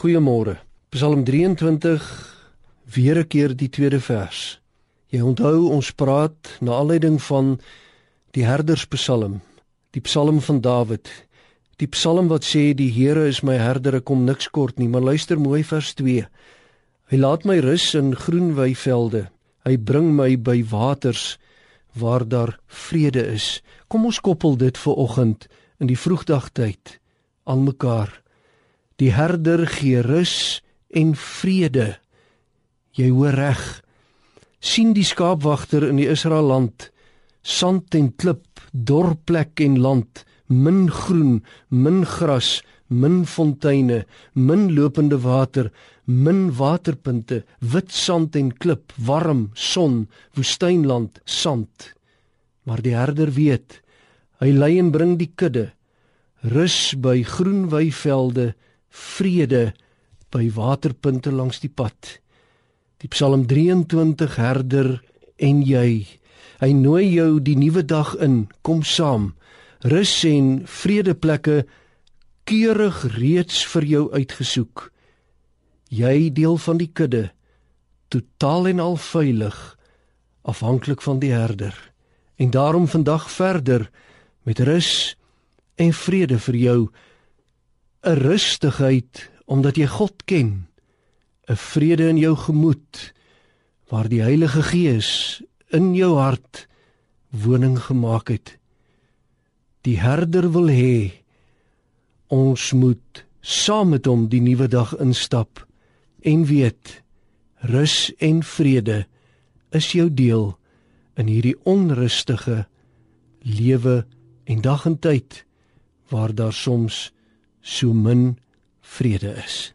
Goeiemôre. Psalm 23 weer 'n keer die tweede vers. Jy onthou ons praat na aanleiding van die herderspsalm, die psalm van Dawid. Die psalm wat sê die Here is my herder, ek kom niks kort nie, maar luister mooi vers 2. Hy laat my rus in groen weivelde. Hy bring my by waters waar daar vrede is. Kom ons koppel dit vir oggend in die vroegdagtyd aan mekaar. Die herder gee rus en vrede. Jy hoor reg. sien die skaapwagter in die Israel land, sand en klip, dor plek en land, min groen, min gras, min fonteine, min lopende water, min waterpunte, wit sand en klip, warm, son, woestynland, sand. Maar die herder weet, hy lei en bring die kudde rus by groen weivelde, vrede by waterpunte langs die pad. Die Psalm 23 herder en jy. Hy nooi jou die nuwe dag in, kom saam. Rus en vredeplekke keurig reeds vir jou uitgesoek. Jy deel van die kudde, totaal en al veilig, afhanklik van die herder. En daarom vandag verder met rus en vrede vir jou 'n rustigheid omdat jy God ken 'n vrede in jou gemoed waar die Heilige Gees in jou hart woning gemaak het. Die herder wil hê ons moet saam met hom die nuwe dag instap en weet rus en vrede is jou deel in hierdie onrustige lewe en dag en tyd waar daar soms so min vrede is.